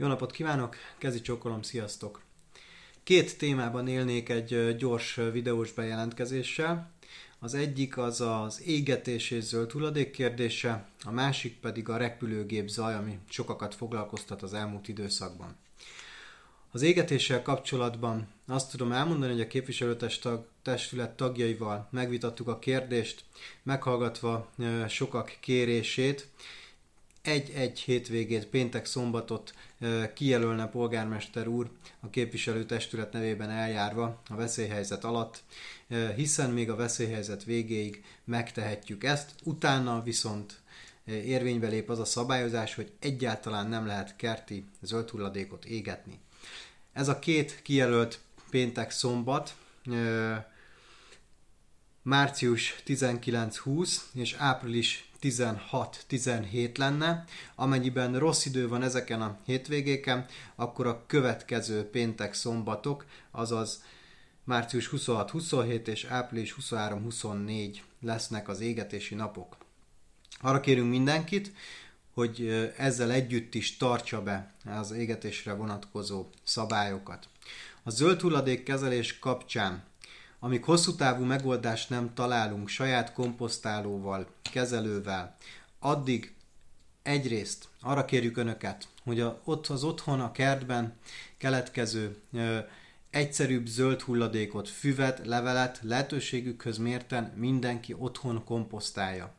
Jó napot kívánok, kezi csókolom, sziasztok! Két témában élnék egy gyors videós bejelentkezéssel. Az egyik az az égetés és zöld hulladék kérdése, a másik pedig a repülőgép zaj, ami sokakat foglalkoztat az elmúlt időszakban. Az égetéssel kapcsolatban azt tudom elmondani, hogy a képviselőtestület tagjaival megvitattuk a kérdést, meghallgatva sokak kérését, egy-egy hétvégét, péntek-szombatot kijelölne polgármester úr a képviselőtestület nevében eljárva a veszélyhelyzet alatt, hiszen még a veszélyhelyzet végéig megtehetjük ezt, utána viszont érvénybe lép az a szabályozás, hogy egyáltalán nem lehet kerti zöld hulladékot égetni. Ez a két kijelölt péntek-szombat március 19-20 és április 16-17 lenne. Amennyiben rossz idő van ezeken a hétvégéken, akkor a következő péntek szombatok, azaz március 26-27 és április 23-24 lesznek az égetési napok. Arra kérünk mindenkit, hogy ezzel együtt is tartsa be az égetésre vonatkozó szabályokat. A zöld hulladék kezelés kapcsán amíg hosszú távú megoldást nem találunk saját komposztálóval, kezelővel, addig egyrészt arra kérjük Önöket, hogy a, ott az otthon, a kertben keletkező ö, egyszerűbb zöld hulladékot, füvet, levelet lehetőségükhöz mérten mindenki otthon komposztálja.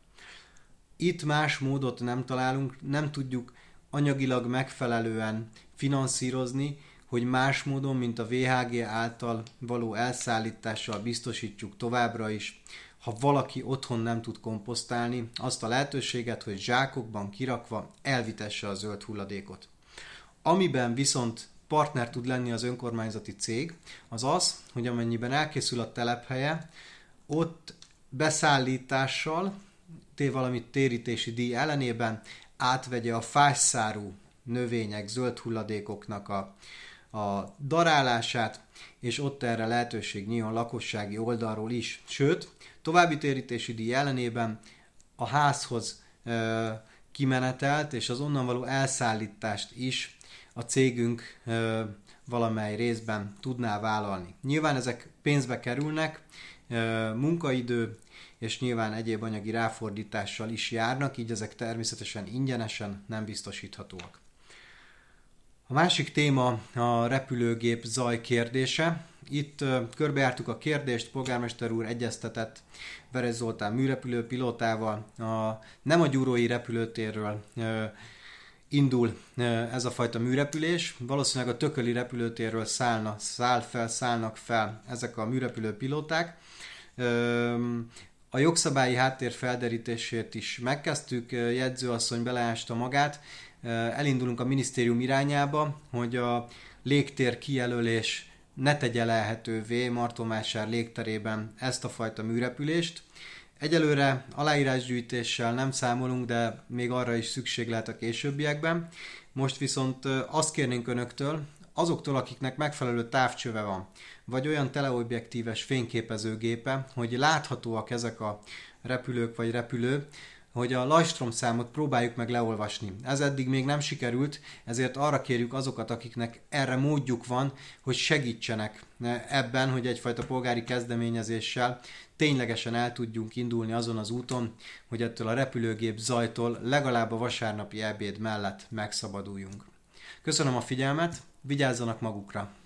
Itt más módot nem találunk, nem tudjuk anyagilag megfelelően finanszírozni, hogy más módon, mint a VHG által való elszállítással biztosítjuk továbbra is, ha valaki otthon nem tud komposztálni, azt a lehetőséget, hogy zsákokban kirakva elvitesse a zöld hulladékot. Amiben viszont partner tud lenni az önkormányzati cég, az az, hogy amennyiben elkészül a telephelye, ott beszállítással, té valamit térítési díj ellenében átvegye a fásszárú növények, zöld hulladékoknak a, a darálását, és ott erre lehetőség nyíljon lakossági oldalról is. Sőt, további térítési díj ellenében a házhoz ö, kimenetelt és az onnan való elszállítást is a cégünk ö, valamely részben tudná vállalni. Nyilván ezek pénzbe kerülnek, ö, munkaidő és nyilván egyéb anyagi ráfordítással is járnak, így ezek természetesen ingyenesen nem biztosíthatóak. A másik téma a repülőgép zaj kérdése. Itt körbejártuk a kérdést, polgármester úr egyeztetett Berez Zoltán műrepülő pilótával. A, nem a gyúrói repülőtérről indul ez a fajta műrepülés. Valószínűleg a tököli repülőtérről szállna, száll fel, szállnak fel ezek a műrepülő pilóták. A jogszabályi háttér felderítését is megkezdtük, jegyzőasszony beleásta magát, elindulunk a minisztérium irányába, hogy a légtér kijelölés ne tegye lehetővé Martomásár légterében ezt a fajta műrepülést. Egyelőre aláírásgyűjtéssel nem számolunk, de még arra is szükség lehet a későbbiekben. Most viszont azt kérnénk önöktől, azoktól, akiknek megfelelő távcsöve van, vagy olyan teleobjektíves fényképezőgépe, hogy láthatóak ezek a repülők vagy repülő, hogy a Lajstrom számot próbáljuk meg leolvasni. Ez eddig még nem sikerült, ezért arra kérjük azokat, akiknek erre módjuk van, hogy segítsenek ebben, hogy egyfajta polgári kezdeményezéssel ténylegesen el tudjunk indulni azon az úton, hogy ettől a repülőgép zajtól legalább a vasárnapi ebéd mellett megszabaduljunk. Köszönöm a figyelmet, vigyázzanak magukra!